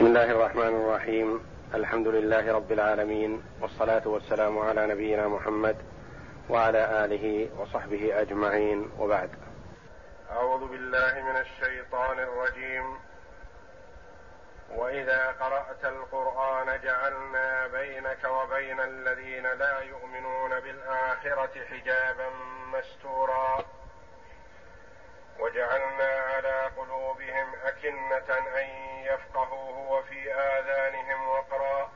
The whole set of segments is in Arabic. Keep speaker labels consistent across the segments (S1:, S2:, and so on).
S1: بسم الله الرحمن الرحيم. الحمد لله رب العالمين والصلاة والسلام على نبينا محمد وعلى آله وصحبه أجمعين. وبعد.
S2: أعوذ بالله من الشيطان الرجيم. وإذا قرأت القرآن جعلنا بينك وبين الذين لا يؤمنون بالآخرة حجابا مستورا. وجعلنا على قلوبهم أكنة أن يفقهوه وفي آذانهم وقرا.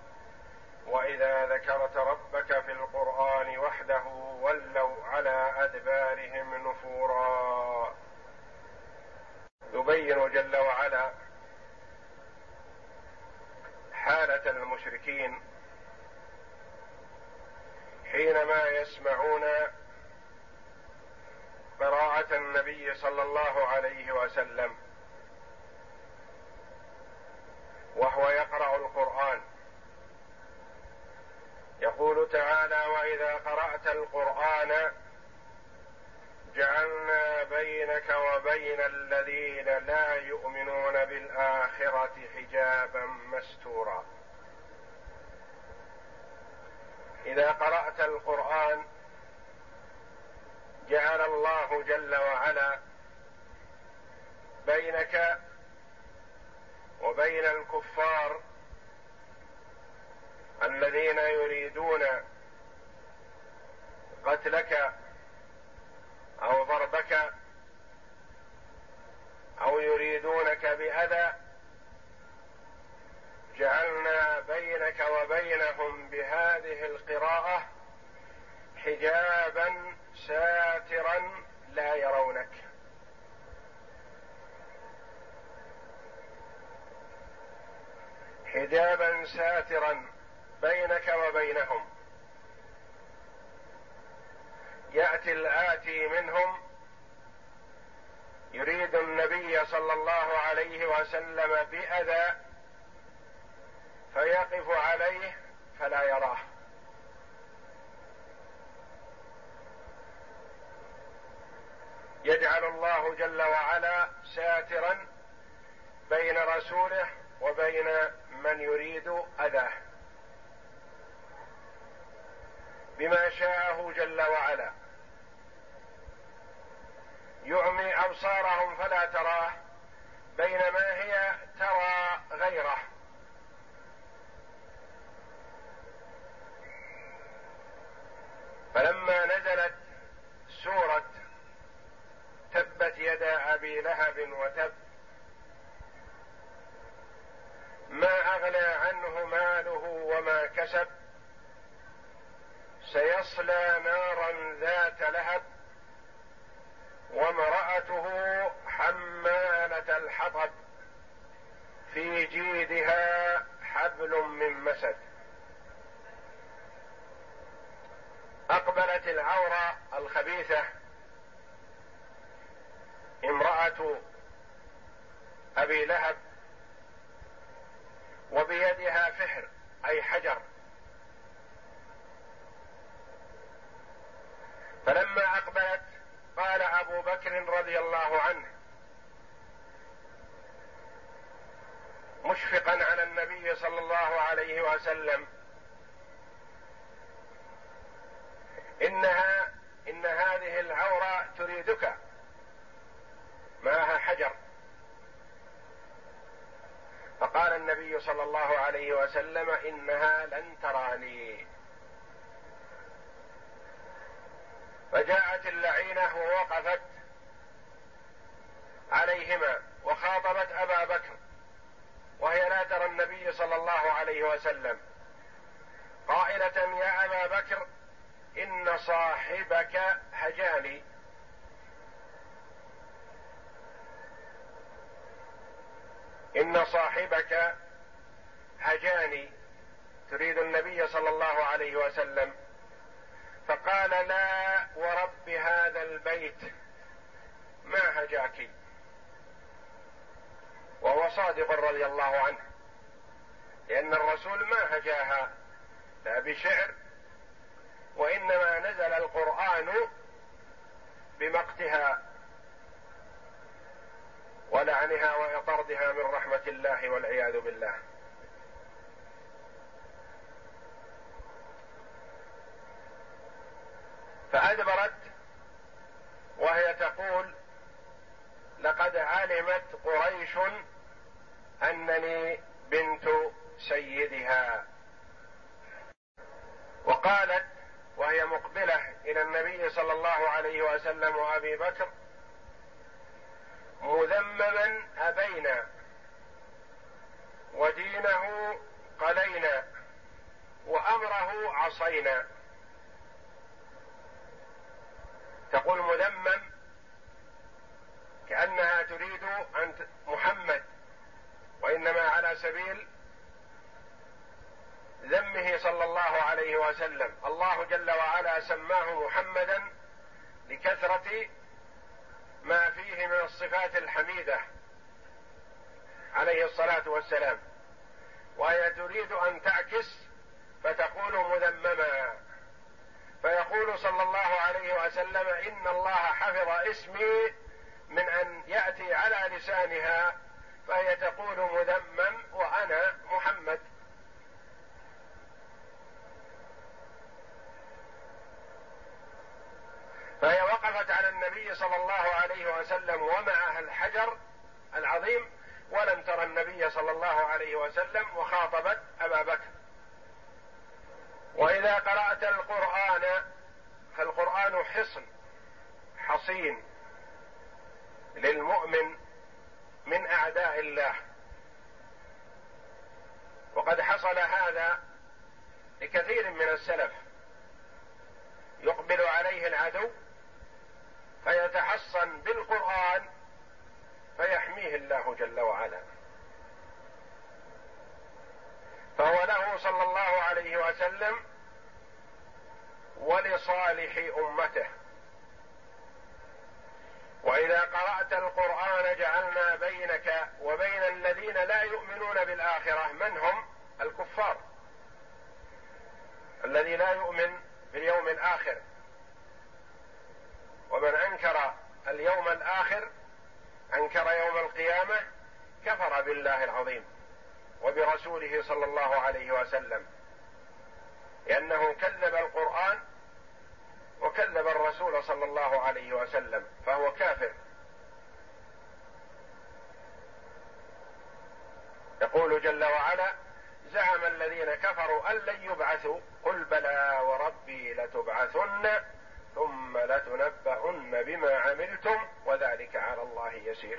S2: وإذا ذكرت ربك في القرآن وحده ولوا على أدبارهم نفورا. يبين جل وعلا حالة المشركين حينما يسمعون قراءة النبي صلى الله عليه وسلم. وهو يقرأ القرآن. يقول تعالى وإذا قرأت القرآن جعلنا بينك وبين الذين لا يؤمنون بالآخرة حجابا مستورا. إذا قرأت القرآن جعل الله جل وعلا بينك وبين الكفار الذين يريدون قتلك أو ضربك أو يريدونك بأذى جعلنا بينك وبينهم بهذه القراءة حجابا ساترا لا يرونك. حجابا ساترا بينك وبينهم. يأتي الآتي منهم. يريد النبي صلى الله عليه وسلم بأذى فيقف عليه فلا يراه. يجعل الله جل وعلا ساترا بين رسوله وبين من يريد أذاه. بما شاءه جل وعلا. يعمي أبصارهم فلا تراه بينما هي ترى غيره. فلما نزلت سورة تبت يدا أبي لهب وتب. ما أغنى عنه ماله وما كسب. سيصلى نارا ذات لهب. وامرأته حمالة الحطب. في جيدها حبل من مسد. أقبلت العورة الخبيثة. امرأة أبي لهب وبيدها فحر أي حجر. فلما أقبلت قال أبو بكر رضي الله عنه مشفقا على النبي صلى الله عليه وسلم. إنها إن هذه العورة تريدك. معها حجر. فقال النبي صلى الله عليه وسلم إنها لن تراني. فجاءت اللعينة ووقفت عليهما وخاطبت أبا بكر وهي لا ترى النبي صلى الله عليه وسلم. قائلة يا أبا بكر إن صاحبك هجاني. إن صاحبك هجاني تريد النبي صلى الله عليه وسلم. فقال لا ورب هذا البيت ما هجاك؟ وهو صادق رضي الله عنه. لأن الرسول ما هجاها لا بشعر وإنما نزل القرآن بمقتها. ولعنها وطردها من رحمة الله والعياذ بالله. فأدبرت وهي تقول لقد علمت قريش أنني بنت سيدها. وقالت وهي مقبلة إلى النبي صلى الله عليه وسلم وأبي بكر مذمما ابينا ودينه قلينا وأمره عصينا. تقول مذمم كأنها تريد أن محمد وإنما على سبيل ذمه صلى الله عليه وسلم. الله جل وعلا سماه محمدا لكثرة ما فيه من الصفات الحميدة عليه الصلاة والسلام. وهي تريد أن تعكس فتقول مذمما. فيقول صلى الله عليه وسلم إن الله حفظ اسمي من أن يأتي على لسانها فهي تقول مذمم وأنا محمد. فهي وقفت على النبي صلى الله عليه وسلم ومعها الحجر العظيم ولم ترى النبي صلى الله عليه وسلم وخاطبت أبا بكر. وإذا قرأت القرآن فالقرآن حصن حصين للمؤمن من أعداء الله. وقد حصل هذا لكثير من السلف يقبل عليه العدو فيتحصن بالقرآن فيحميه الله جل وعلا. فهو له صلى الله عليه وسلم ولصالح أمته. وإذا قرأت القرآن جعلنا بينك وبين الذين لا يؤمنون بالآخرة من هم؟ الكفار. الذي لا يؤمن باليوم الآخر. ومن أنكر اليوم الآخر أنكر يوم القيامة كفر بالله العظيم وبرسوله صلى الله عليه وسلم لأنه كذب القرآن وكذب الرسول صلى الله عليه وسلم فهو كافر. يقول جل وعلا زعم الذين كفروا أن لن يبعثوا قل بلى وربي لتبعثن ثم لتنبؤن بما عملتم وذلك على الله يسير.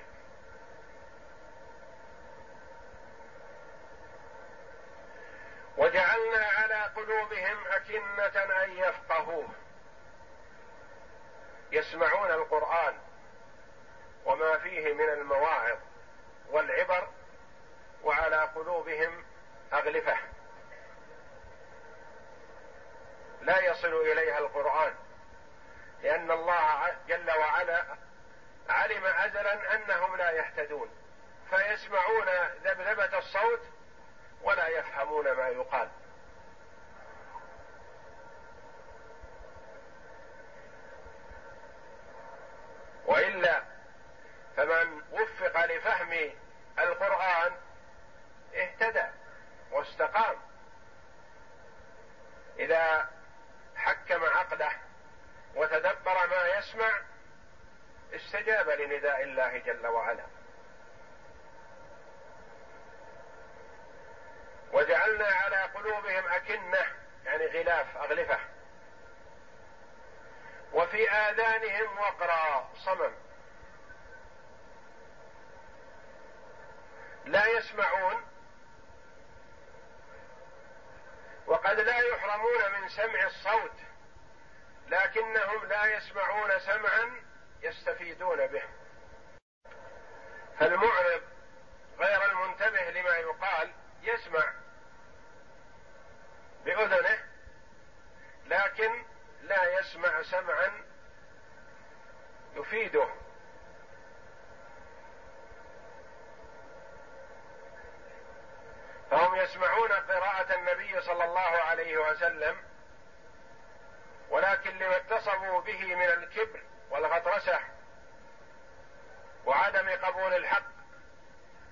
S2: وجعلنا على قلوبهم أكنة أن يفقهوه. يسمعون القرآن وما فيه من المواعظ والعبر وعلى قلوبهم أغلفة. لا يصل إليها القرآن. لأن الله جل وعلا علم أزلا أنهم لا يهتدون فيسمعون ذبذبة الصوت ولا يفهمون ما يقال. وإلا فمن وفق لفهم القرآن اهتدى واستقام. إذا حكم عقله وتدبر ما يسمع استجاب لنداء الله جل وعلا. وجعلنا على قلوبهم أكنة يعني غلاف أغلفة. وفي آذانهم وقرا صمم. لا يسمعون وقد لا يحرمون من سمع الصوت. لكنهم لا يسمعون سمعا يستفيدون به. فالمعرض غير المنتبه لما يقال يسمع بأذنه لكن لا يسمع سمعا يفيده. فهم يسمعون قراءة النبي صلى الله عليه وسلم ولكن لما اتصفوا به من الكبر والغطرسة وعدم قبول الحق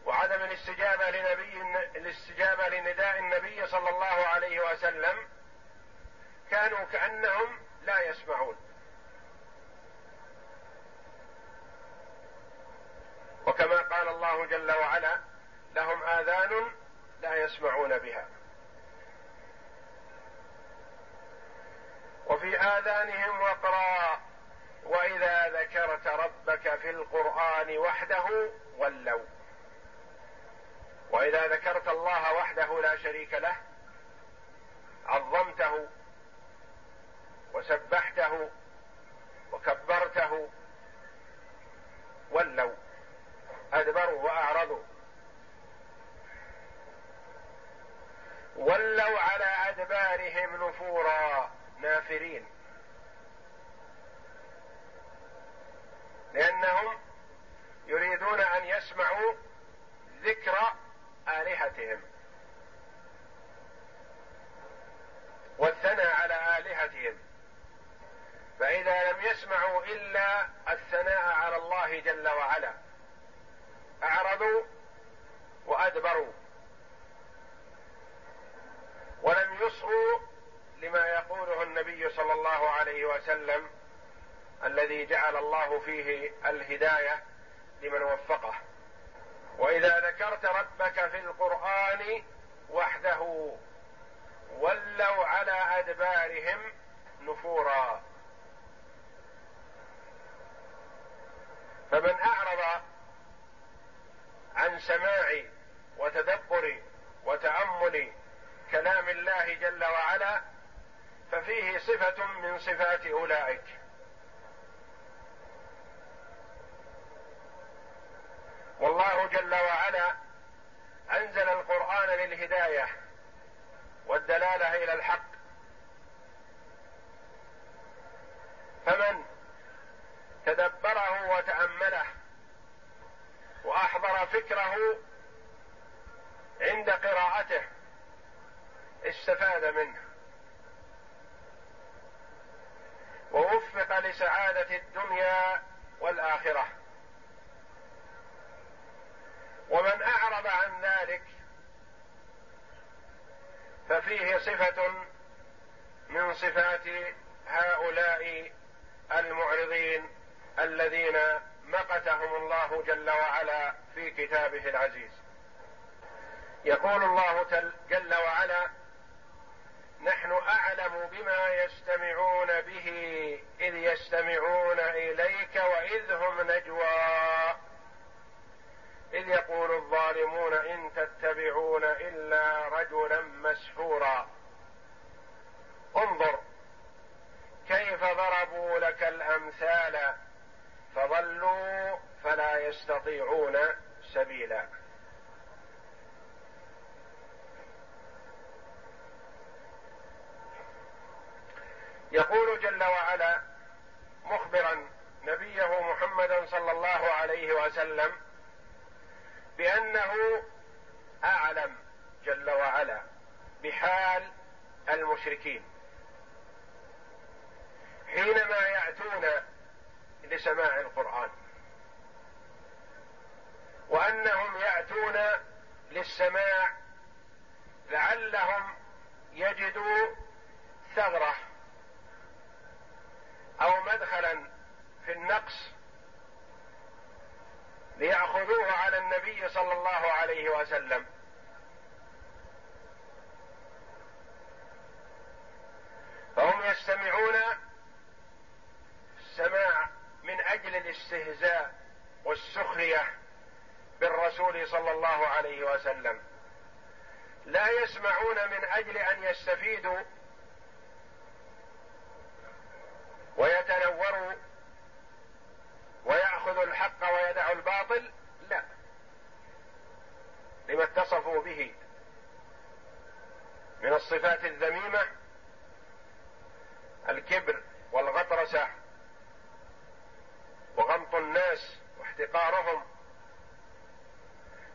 S2: وعدم الاستجابة لنبي الاستجابة لنداء النبي صلى الله عليه وسلم كانوا كأنهم لا يسمعون. وكما قال الله جل وعلا لهم آذان لا يسمعون بها. وفي آذانهم وقرا وإذا ذكرت ربك في القرآن وحده ولوا. وإذا ذكرت الله وحده لا شريك له عظمته وسبحته وكبرته city and فيه الهداية لمن وفقه. وإذا ذكرت ربك في القرآن وحده ولوا على أدبارهم نفورا. فمن أعرض عن سماع وتدبر وتأمل كلام الله جل وعلا ففيه صفة من صفات أولئك والله جل وعلا انزل القران للهداية والدلالة إلى الحق. فمن تدبره وتأمله وأحضر فكره عند قراءته استفاد منه. ووفق لسعادة الدنيا والآخرة. ومن أعرض عن ذلك ففيه صفة من صفات هؤلاء المعرضين الذين مقتهم الله جل وعلا في كتابه العزيز. يقول الله جل وعلا نحن أعلم بما يستمعون به إذ يستمعون إليك وإذ هم نجوى. إذ يقول الظالمون إن تتبعون إلا رجلا مسحورا. انظر كيف ضربوا لك الأمثال فضلوا فلا يستطيعون سبيلا. يقول جل وعلا مخبرا نبيه محمدا صلى الله عليه وسلم بأنه أعلم جل وعلا بحال المشركين. حينما يأتون لسماع القرآن وأنهم يأتون للسماع لعلهم يجدوا ثغرة أو مدخلا في النقص ليأخذوه على النبي صلى الله عليه وسلم. فهم يستمعون السماع من أجل الاستهزاء والسخرية بالرسول صلى الله عليه وسلم. لا يسمعون من أجل أن يستفيدوا ويتنوروا ويأخذوا الحق ويدعوا الباطل؟ لا. لما اتصفوا به من الصفات الذميمة الكبر والغطرسة وغمط الناس واحتقارهم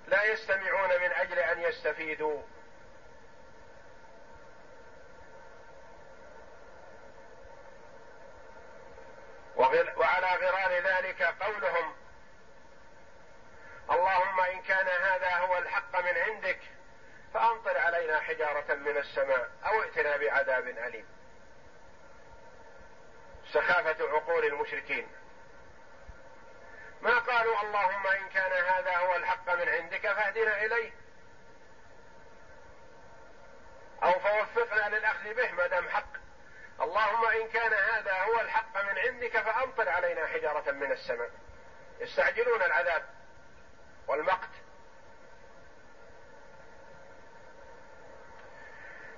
S2: لا يستمعون من أجل أن يستفيدوا وعلى غرار ذلك قولهم اللهم إن كان هذا هو الحق من عندك فأمطر علينا حجارة من السماء أو ائتنا بعذاب أليم. سخافة عقول المشركين. ما قالوا اللهم إن كان هذا هو الحق من عندك فاهدنا إليه. أو فوفقنا للأخذ به ما دام حق. اللهم إن كان هذا هو الحق من عندك فأمطر علينا حجارة من السماء. يستعجلون العذاب والمقت.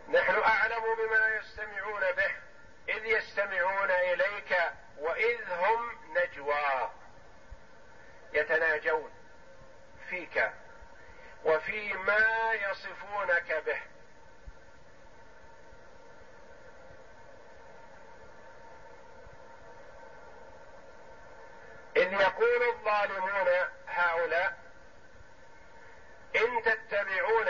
S2: نحن أعلم بما يستمعون به. إذ يستمعون إليك وإذ هم نجوى. يتناجون فيك وفيما يصفونك به. إذ يقول الظالمون هؤلاء إن تتبعون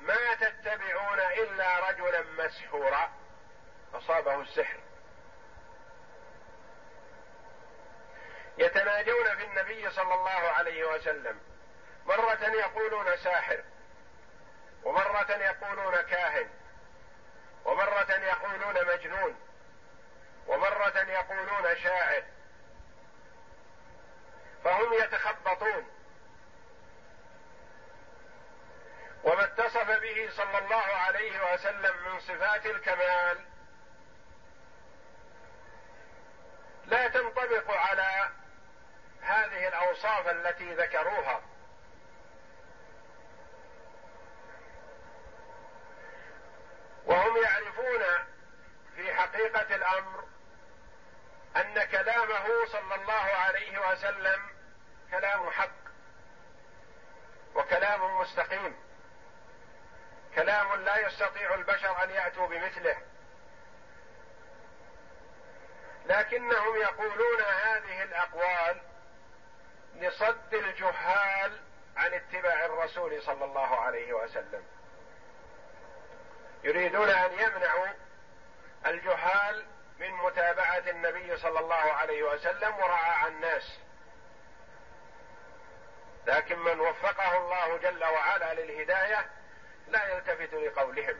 S2: ما تتبعون إلا رجلا مسحورا. أصابه السحر. يتناجون في النبي صلى الله عليه وسلم. مرة يقولون ساحر ومرة يقولون كاهن ومرة يقولون مجنون ومرة يقولون شاعر. فهم يتخبطون. وما اتصف به صلى الله عليه وسلم من صفات الكمال لا تنطبق على هذه الأوصاف التي ذكروها. وهم يعرفون في حقيقة الأمر أن كلامه صلى الله عليه وسلم كلام حق وكلام مستقيم. كلام لا يستطيع البشر أن يأتوا بمثله. لكنهم يقولون هذه الأقوال لصد الجهال عن اتباع الرسول صلى الله عليه وسلم. يريدون أن يمنعوا الجهال من متابعة النبي صلى الله عليه وسلم ورعاع الناس. لكن من وفقه الله جل وعلا للهداية لا يلتفت لقولهم.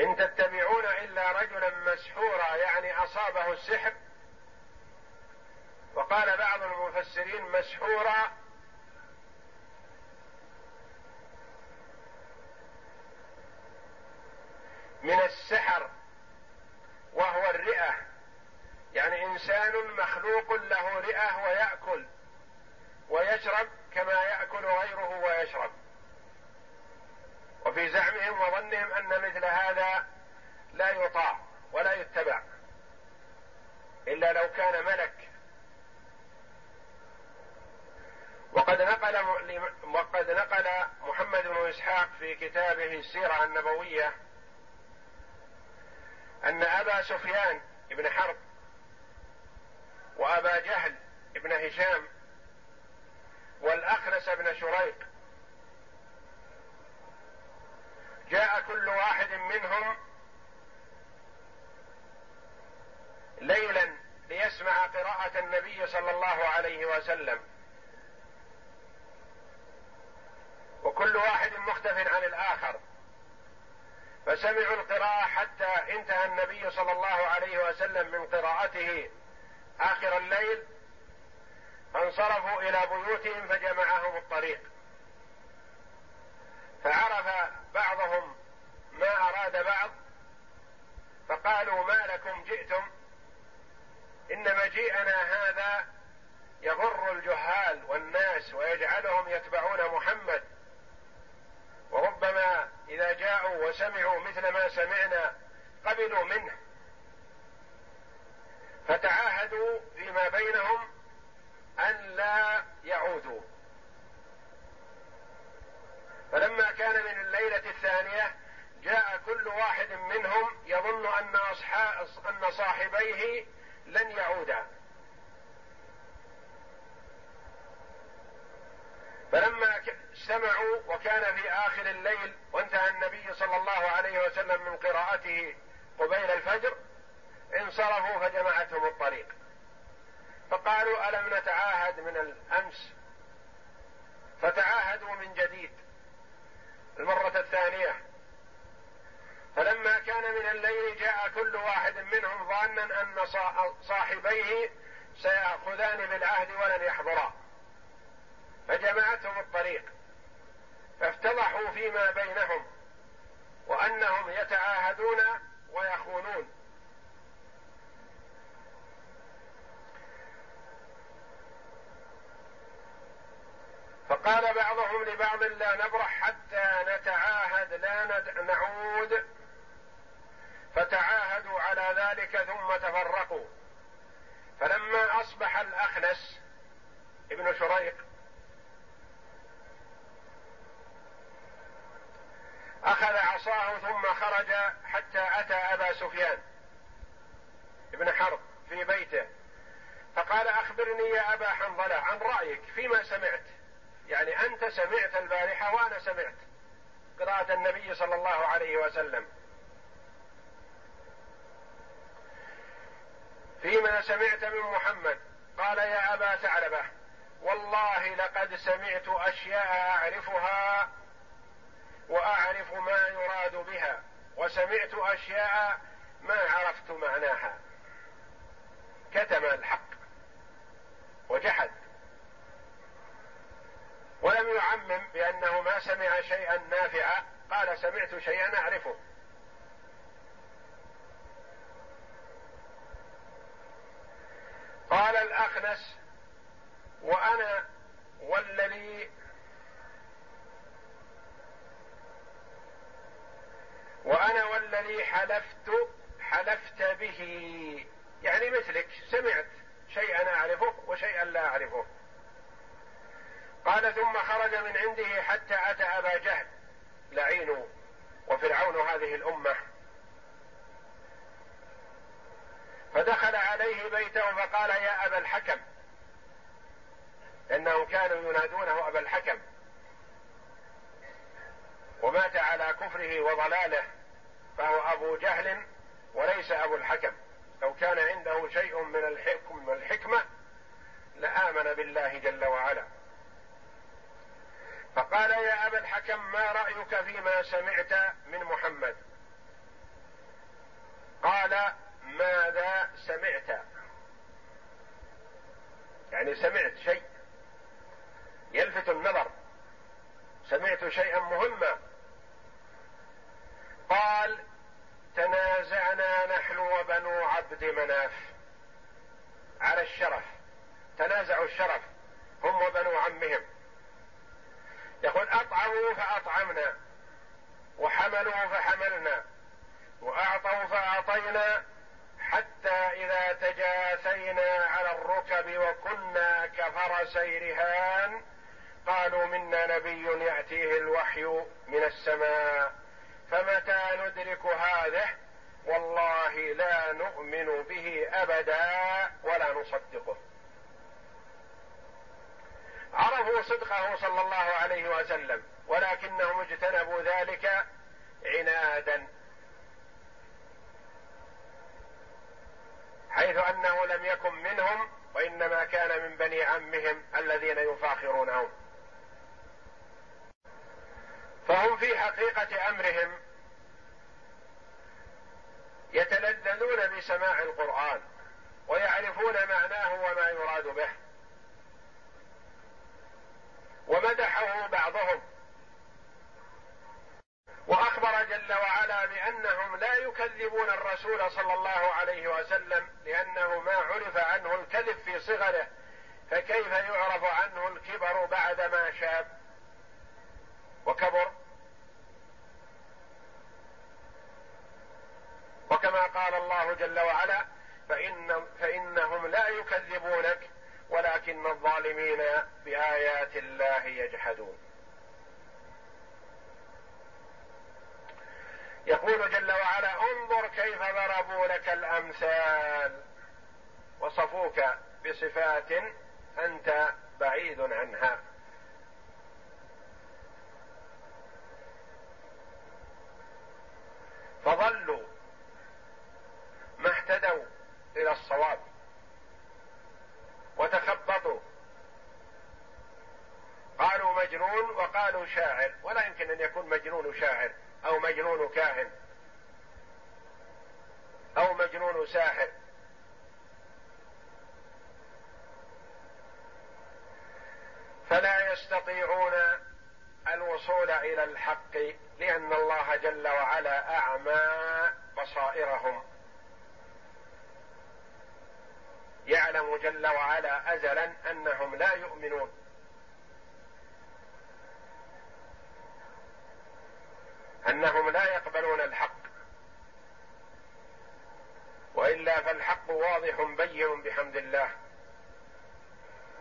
S2: إن تتبعون إلا رجلا مسحورا يعني أصابه السحر. وقال بعض المفسرين مسحورا. من السحر وهو الرئة. يعني إنسان مخلوق له رئة ويأكل ويشرب كما يأكل غيره ويشرب. وفي زعمهم وظنهم أن مثل هذا لا يطاع ولا يتبع. إلا لو كان ملك. وقد نقل وقد نقل محمد بن إسحاق في كتابه السيرة النبوية أن أبا سفيان بن حرب وأبا جهل بن هشام والأخنس بن شريق. جاء كل واحد منهم ليلا ليسمع قراءة النبي صلى الله عليه وسلم. وكل واحد مختف عن الآخر. فسمعوا القراءة حتى انتهى النبي صلى الله عليه وسلم من قراءته آخر الليل فانصرفوا إلى بيوتهم فجمعهم الطريق. فعرف بعضهم ما أراد بعض فقالوا ما لكم جئتم؟ إن مجيئنا هذا يغر الجهال والناس ويجعلهم يتبعون محمد. وربما إذا جاءوا وسمعوا مثل ما سمعنا قبلوا منه. فتعاهدوا فيما بينهم أن لا يعودوا. فلما كان من الليلة الثانية جاء كل واحد منهم يظن أن أن صاحبيه لن يعودا. فلما سمعوا وكان في آخر الليل وانتهى النبي صلى الله عليه وسلم من قراءته قبيل الفجر انصرفوا فجمعتهم الطريق. فقالوا ألم نتعاهد من الأمس؟ فتعاهدوا من جديد المرة الثانية. فلما كان من الليل جاء كل واحد منهم ظانا أن صاحبيه سيأخذان بالعهد ولن يحضرا. فجمعتهم الطريق. فافتضحوا فيما بينهم وأنهم يتعاهدون ويخونون. فقال بعضهم لبعض لا نبرح حتى نتعاهد لا نعود. فتعاهدوا على ذلك ثم تفرقوا. فلما أصبح الأخنس ابن شريق أخذ عصاه ثم خرج حتى أتى أبا سفيان ابن حرب في بيته. فقال أخبرني يا أبا حنظلة عن رأيك فيما سمعت؟ يعني أنت سمعت البارحة وأنا سمعت قراءة النبي صلى الله عليه وسلم. فيما سمعت من محمد قال يا أبا ثعلبة والله لقد سمعت أشياء أعرفها وأعرف ما يراد بها وسمعت أشياء ما عرفت معناها. كتم الحق وجحد. ولم يعمم بأنه ما سمع شيئا نافعا قال سمعت شيئا أعرفه. قال الأخنس وأنا والذي وأنا والذي حلفت حلفت به. يعني مثلك سمعت شيئا أعرفه وشيئا لا أعرفه. قال ثم خرج من عنده حتى أتى أبا جهل لعين وفرعون هذه الأمة. فدخل عليه بيته فقال يا أبا الحكم إنهم كانوا ينادونه أبا الحكم. ومات على كفره وضلاله فهو أبو جهل وليس أبو الحكم. لو كان عنده شيء من الحكم والحكمه لآمن بالله جل وعلا. فقال يا أبا الحكم ما رأيك فيما سمعت من محمد؟ قال ماذا سمعت؟ يعني سمعت شيء يلفت النظر. سمعت شيئا مهما. قال تنازعنا نحن وبنو عبد مناف على الشرف. تنازعوا الشرف هم وبنو عمهم. يقول أطعموا فأطعمنا وحملوا فحملنا وأعطوا فأعطينا حتى إذا تجاثينا على الركب وكنا كفرسي رهان قالوا منا نبي يأتيه الوحي من السماء فمتى ندرك هذه؟ والله لا نؤمن به أبدا ولا نصدقه. عرفوا صدقه صلى الله عليه وسلم ولكنهم اجتنبوا ذلك عنادا. حيث أنه لم يكن منهم وإنما كان من بني عمهم الذين يفاخرونهم. فهم في حقيقة أمرهم يتلذذون بسماع القرآن ويعرفون معناه وما يراد به. ومدحه بعضهم. وأخبر جل وعلا بأنهم لا يكذبون الرسول صلى الله عليه وسلم لأنه ما عرف عنه الكذب في صغره فكيف يعرف عنه الكبر بعدما شاب؟ وكبر. وكما قال الله جل وعلا فإن فإنهم لا يكذبونك ولكن الظالمين بآيات الله يجحدون. يقول جل وعلا انظر كيف ضربوا لك الأمثال. وصفوك بصفات أنت بعيد عنها. فظلوا ما اهتدوا إلى الصواب. وتخبطوا قالوا مجنون وقالوا شاعر ولا يمكن أن يكون مجنون شاعر أو مجنون كاهن أو مجنون ساحر. فلا يستطيعون الوصول إلى الحق لأن الله جل وعلا أعمى بصائرهم. يعلم جل وعلا ازلا أنهم لا يؤمنون. أنهم لا يقبلون الحق. وإلا فالحق واضح بين بحمد الله.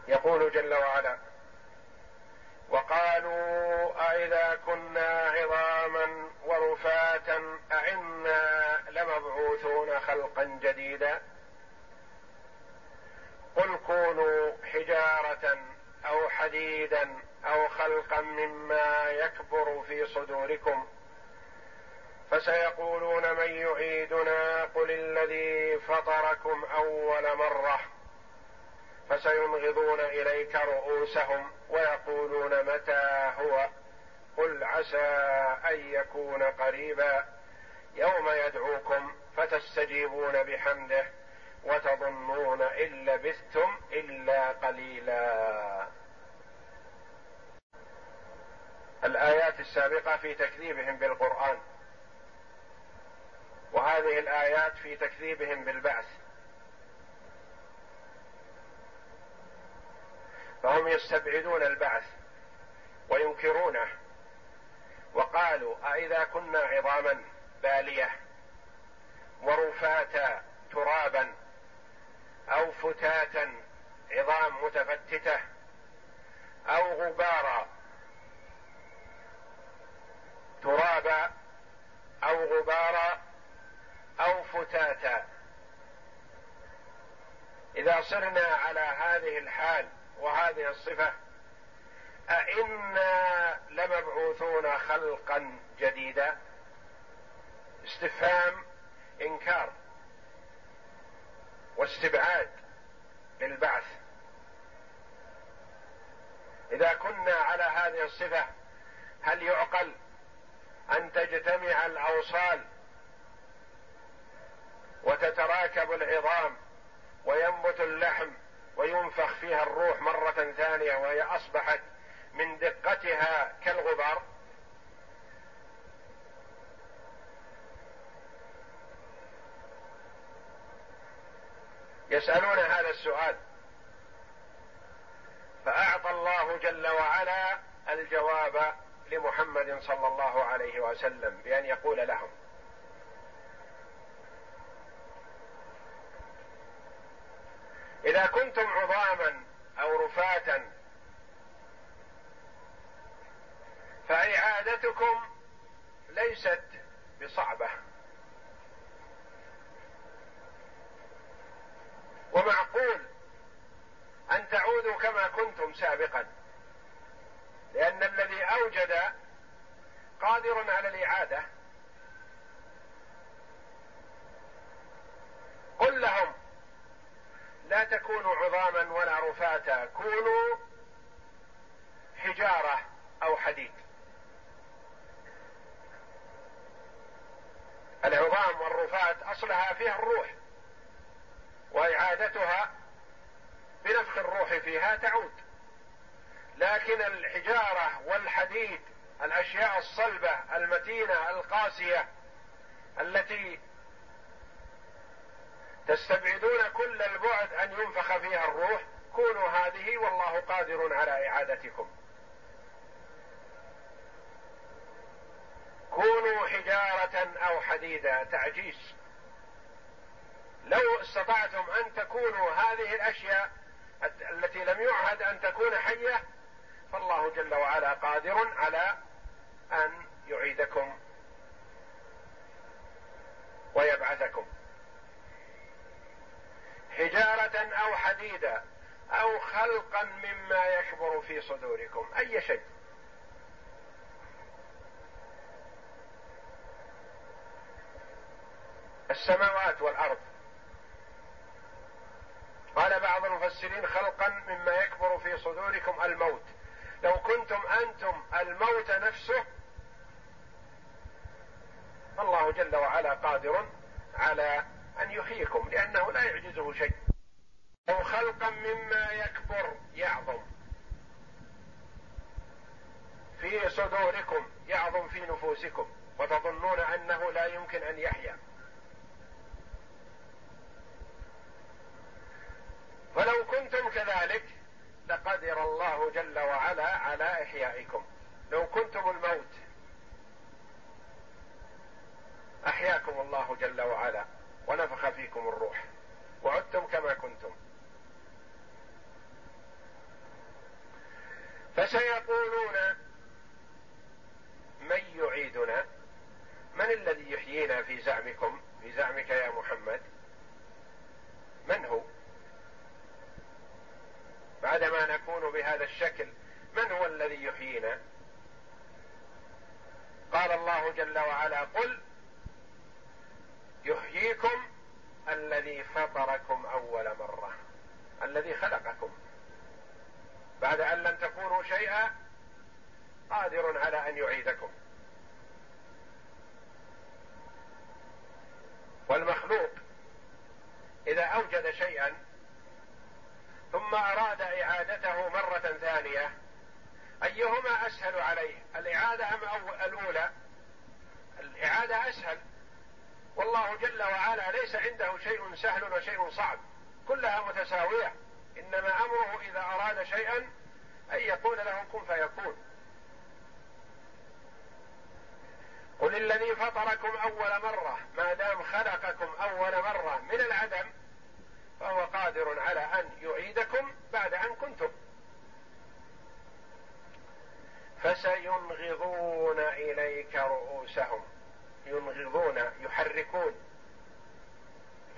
S2: يقول جل وعلا وقالوا أإذا كنا عظاما ورفاتا أئنا لمبعوثون خلقا جديدا؟ قل كونوا حجارة أو حديدا أو خلقا مما يكبر في صدوركم. فسيقولون من يعيدنا؟ قل الذي فطركم أول مرة. فسينغضون إليك رؤوسهم ويقولون متى هو؟ قل عسى أن يكون قريبا. يوم يدعوكم فتستجيبون بحمده. وتظنون إن لبثتم إلا قليلا. الآيات السابقة في تكذيبهم بالقرآن وهذه الآيات في تكذيبهم بالبعث فهم يستبعدون البعث وينكرونه وقالوا أإذا كنا عظاما بالية ورفاتا ترابا أو فتاتا عظام متفتتة أو غبارا ترابا أو غبارا أو فتاتا. إذا صرنا على هذه الحال وهذه الصفة أئنا لمبعوثون خلقا جديدا؟ استفهام إنكار. واستبعاد للبعث. إذا كنا على هذه الصفة هل يعقل أن تجتمع الأوصال وتتراكب العظام وينبت اللحم وينفخ فيها الروح مرة ثانية وهي أصبحت من دقتها كالغبار؟ يسألون هذا السؤال. فأعطى الله جل وعلا الجواب لمحمد صلى الله عليه وسلم بأن يقول لهم. إذا كنتم عظاما أو رفاتا فإعادتكم ليست بصعبة. ومعقول أن تعودوا كما كنتم سابقا لأن الذي أوجد قادر على الإعادة قل لهم لا تكونوا عظاما ولا رفاتا كونوا حجارة أو حديد. العظام والرفات أصلها فيها الروح. وإعادتها بنفخ الروح فيها تعود. لكن الحجارة والحديد الأشياء الصلبة المتينة القاسية التي تستبعدون كل البعد أن ينفخ فيها الروح كونوا هذه والله قادر على إعادتكم. كونوا حجارة أو حديدا تعجيز. لو استطعتم أن تكونوا هذه الأشياء التي لم يعهد أن تكون حية فالله جل وعلا قادر على أن يعيدكم ويبعثكم. حجارة أو حديدا أو خلقا مما يكبر في صدوركم أي شيء. السماوات والأرض. قال بعض المفسرين خلقا مما يكبر في صدوركم الموت. لو كنتم أنتم الموت نفسه الله جل وعلا قادر على أن يحييكم لأنه لا يعجزه شيء. أو خلقا مما يكبر يعظم. في صدوركم يعظم في نفوسكم وتظنون أنه لا يمكن أن يحيا. فلو كنتم كذلك لقدر الله جل وعلا على إحيائكم. لو كنتم الموت أحياكم الله جل وعلا ونفخ فيكم الروح وعدتم كما كنتم. فسيقولون من يعيدنا؟ من الذي يحيينا في زعمكم؟ في زعمك يا محمد. من هو؟ بعدما نكون بهذا الشكل من هو الذي يحيينا؟ قال الله جل وعلا قل يحييكم الذي فطركم أول مرة الذي خلقكم. بعد أن لم تكونوا شيئا قادر على أن يعيدكم. والمخلوق إذا أوجد شيئا ثم أراد إعادته مرة ثانية. أيهما أسهل عليه؟ الإعادة أم الأولى؟ الإعادة أسهل. والله جل وعلا ليس عنده شيء سهل وشيء صعب. كلها متساوية. إنما أمره إذا أراد شيئا أن يقول له كن فيكون. قل الذي فطركم أول مرة ما دام خلقكم أول مرة من العدم فهو قادر على أن يعيدكم بعد أن كنتم. فسينغضون إليك رؤوسهم. ينغضون يحركون.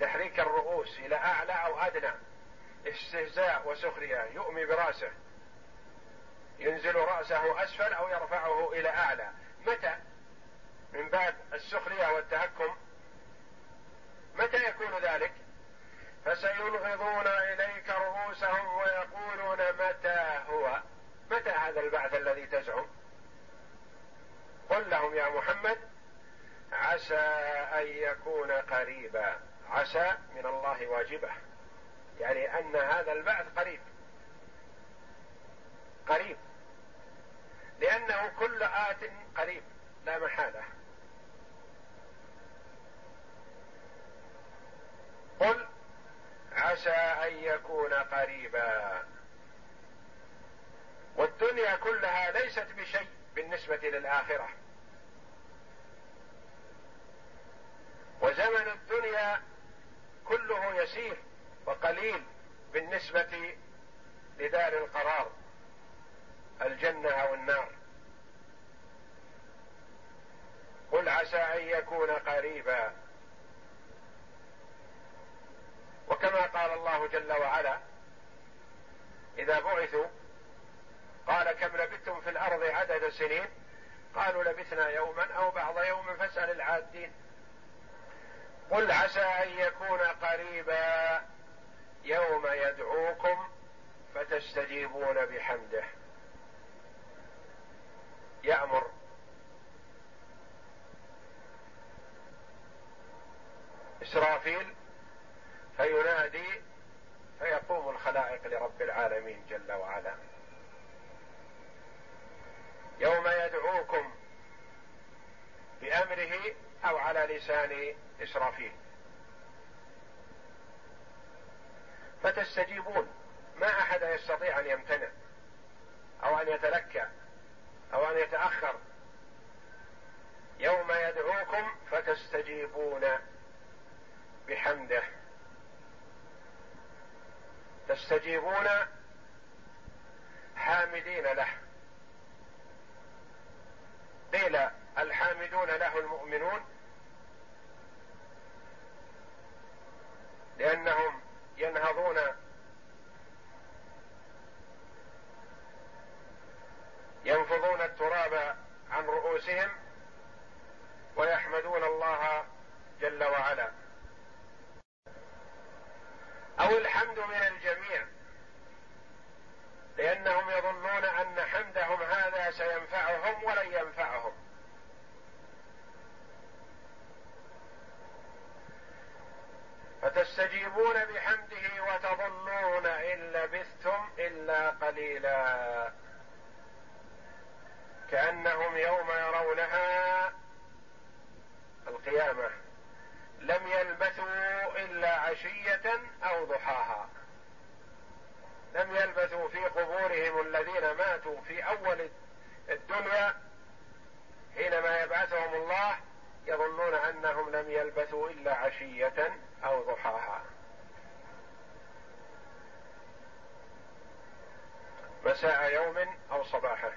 S2: تحريك الرؤوس إلى أعلى أو أدنى. استهزاء وسخرية. يؤمي برأسه. ينزل رأسه أسفل أو يرفعه إلى أعلى. متى؟ من بعد السخرية والتهكم. متى يكون ذلك؟ فسينغضون إليك رؤوسهم ويقولون متى هو؟ متى هذا البعث الذي تزعم؟ قل لهم يا محمد عسى أن يكون قريبا. عسى من الله واجبة. يعني أن هذا البعث قريب. قريب. لأنه كل آت قريب لا محالة. قل عسى أن يكون قريبا. والدنيا كلها ليست بشيء بالنسبة للآخرة. وزمن الدنيا كله يسير وقليل بالنسبة لدار القرار الجنة أو النار. قل عسى أن يكون قريبا. وكما قال الله جل وعلا إذا بعثوا قال كم لبثتم في الأرض عدد سنين؟ قالوا لبثنا يوما أو بعض يوم فاسأل العادين. قل عسى أن يكون قريبا يوم يدعوكم فتستجيبون بحمده. يأمر. إسرافيل فينادي فيقوم الخلائق لرب العالمين جل وعلا. يوم يدعوكم بأمره أو على لسان إسرافيل. فتستجيبون. ما أحد يستطيع أن يمتنع أو أن يتلكى أو أن يتأخر. يوم يدعوكم فتستجيبون بحمده. تستجيبون حامدين له. قيل الحامدون له المؤمنون لأنهم ينهضون ينفضون التراب عن رؤوسهم ويحمدون الله جل وعلا أو الحمد من الجميع لانهم يظنون ان حمدهم هذا سينفعهم ولن ينفعهم. فتستجيبون بحمده وتظنون إن لبثتم إلا قليلا. كأنهم يوم يرونها القيامة. لم يلبثوا إلا عشية أو ضحاها. لم يلبثوا في قبورهم الذين ماتوا في أول الدنيا حينما يبعثهم الله يظنون أنهم لم يلبثوا إلا عشية أو ضحاها. مساء يوم أو صباحه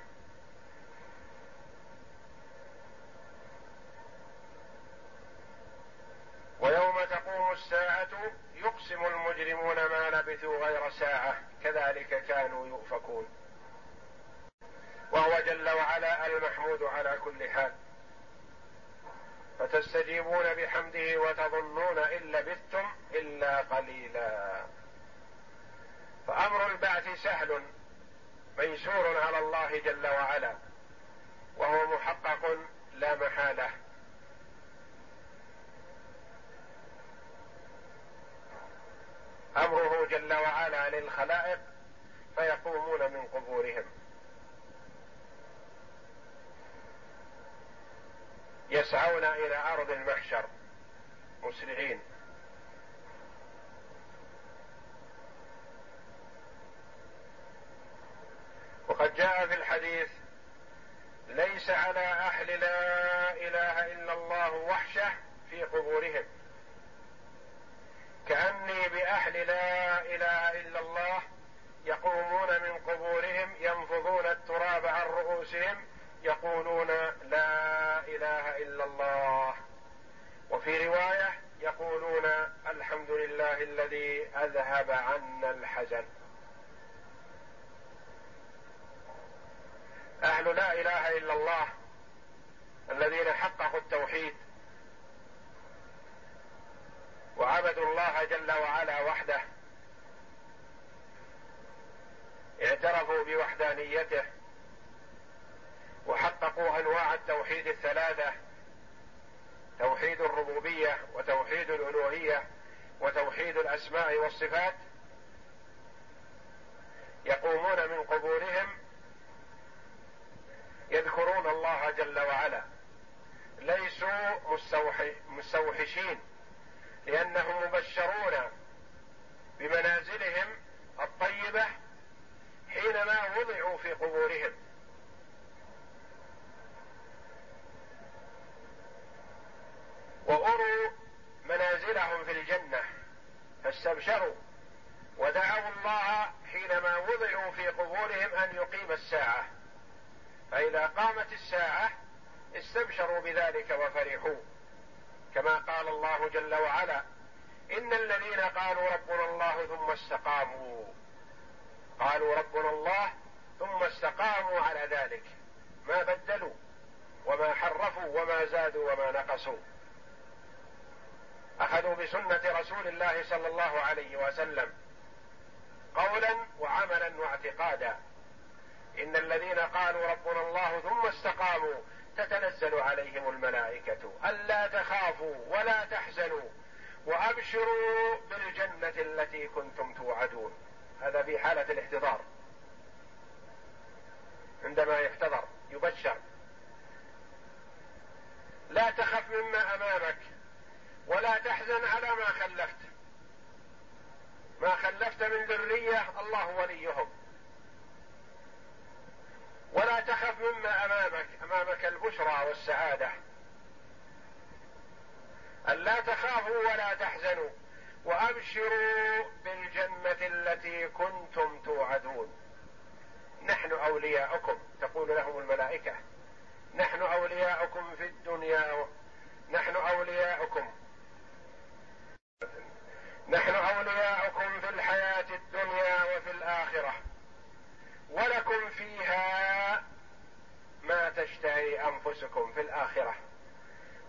S2: ويوم تقوم الساعة يقسم المجرمون ما لبثوا غير ساعة كذلك كانوا يؤفكون. وهو جل وعلا المحمود على كل حال. فتستجيبون بحمده وتظنون إن لبثتم إلا قليلا. فأمر البعث سهل ميسور على الله جل وعلا وهو محقق لا محالة. أمره جل وعلا للخلائق فيقومون من قبورهم. يسعون إلى أرض المحشر. مسرعين. وقد جاء في الحديث ليس على أهل لا إله إلا الله وحشه في قبورهم. كأني بأهل لا إله إلا الله يقومون من قبورهم ينفضون التراب عن رؤوسهم يقولون لا إله إلا الله. وفي رواية يقولون الحمد لله الذي أذهب عنا الحزن. أهل لا إله إلا الله الذين حققوا التوحيد وعبدوا الله جل وعلا وحده. اعترفوا بوحدانيته. وحققوا أنواع التوحيد الثلاثة توحيد الربوبية وتوحيد الألوهية وتوحيد الأسماء والصفات. يقومون من قبورهم يذكرون الله جل وعلا. ليسوا مستوحشين لأنهم مبشرون بمنازلهم الطيبة حينما وضعوا في قبورهم. وأروا منازلهم في الجنة فاستبشروا ودعوا الله حينما وضعوا في قبورهم أن يقيم الساعة. فإذا قامت الساعة استبشروا بذلك وفرحوا. كما قال الله جل وعلا إن الذين قالوا ربنا الله ثم استقاموا قالوا ربنا الله ثم استقاموا على ذلك. ما بدلوا وما حرفوا وما زادوا وما نقصوا. اخذوا بسنة رسول الله صلى الله عليه وسلم قولا وعملا واعتقادا. إن الذين قالوا ربنا الله ثم استقاموا تتنزل عليهم الملائكة ألا تخافوا ولا تحزنوا وأبشروا بالجنة التي كنتم توعدون. هذا في حالة الاحتضار. عندما يحتضر يبشر. لا تخف مما أمامك. ولا تحزن على ما خلفت. ما خلفت من ذرية الله وليهم. ولا تخف مما أمامك أمامك البشرى والسعادة. الا تخافوا ولا تحزنوا وأبشروا بالجنة التي كنتم توعدون. نحن أولياؤكم تقول لهم الملائكة. نحن أولياؤكم في الدنيا نحن أولياؤكم. نحن أولياؤكم في الحياة الدنيا وفي الآخرة. ولكم فيها ما تشتهي أنفسكم في الآخرة.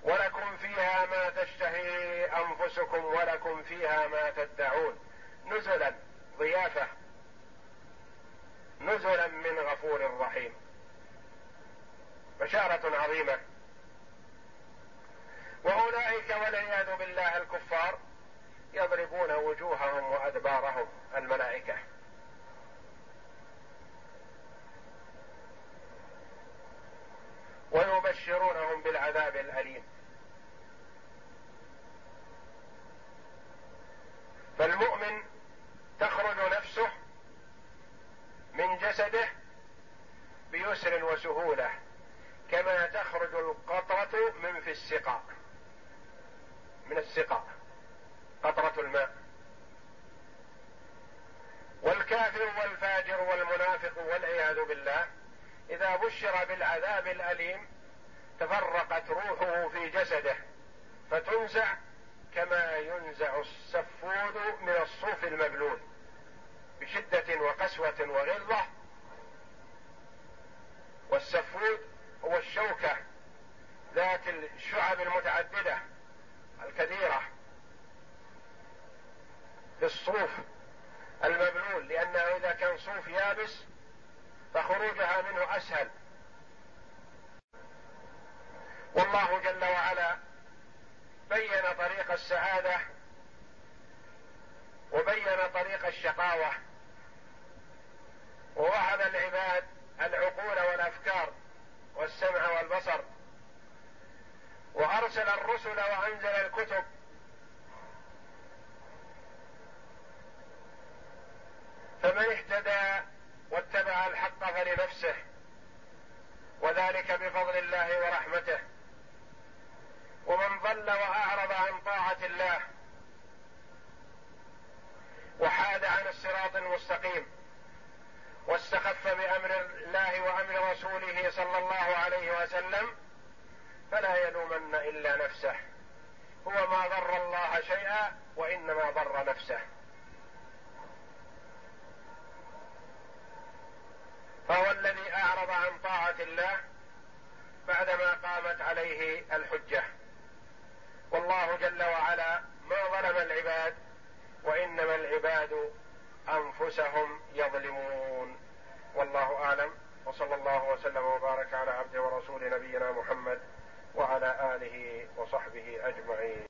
S2: ولكم فيها ما تشتهي أنفسكم ولكم فيها ما تدعون. نزلا ضيافة. نزلا من غفور رحيم. بشارة عظيمة. وأولئك والعياذ بالله الكفار يضربون وجوههم وأدبارهم الملائكة. ويبشرونهم بالعذاب الأليم. فالمؤمن تخرج نفسه من جسده بيسر وسهولة كما تخرج القطرة من في السقاء من السقاء. قطرة الماء. والكافر والفاجر والمنافق والعياذ بالله إذا بشر بالعذاب الأليم تفرقت روحه في جسده فتنزع كما ينزع السفود من الصوف المبلول بشدة وقسوة وغلظة. والسفود هو الشوكة ذات الشعب المتعددة الكثيرة في الصوف المبلول لأنه إذا كان صوف يابس فخروجها منه أسهل. والله جل وعلا بين طريق السعادة وبين طريق الشقاوة. ووهب العباد العقول والأفكار والسمع والبصر. وأرسل الرسل وأنزل الكتب فمن اهتدى واتبع الحق فلنفسه وذلك بفضل الله ورحمته. ومن ضل وأعرض عن طاعة الله وحاد عن الصراط المستقيم واستخف بأمر الله وأمر رسوله صلى الله عليه وسلم فلا يلومن إلا نفسه. هو ما ضر الله شيئا وإنما ضر نفسه. فهو الذي أعرض عن طاعة الله بعدما قامت عليه الحجة. والله جل وعلا ما ظلم العباد وإنما العباد أنفسهم يظلمون. والله أعلم. وصلى الله وسلم وبارك على عبده ورسول نبينا محمد وعلى آله وصحبه أجمعين.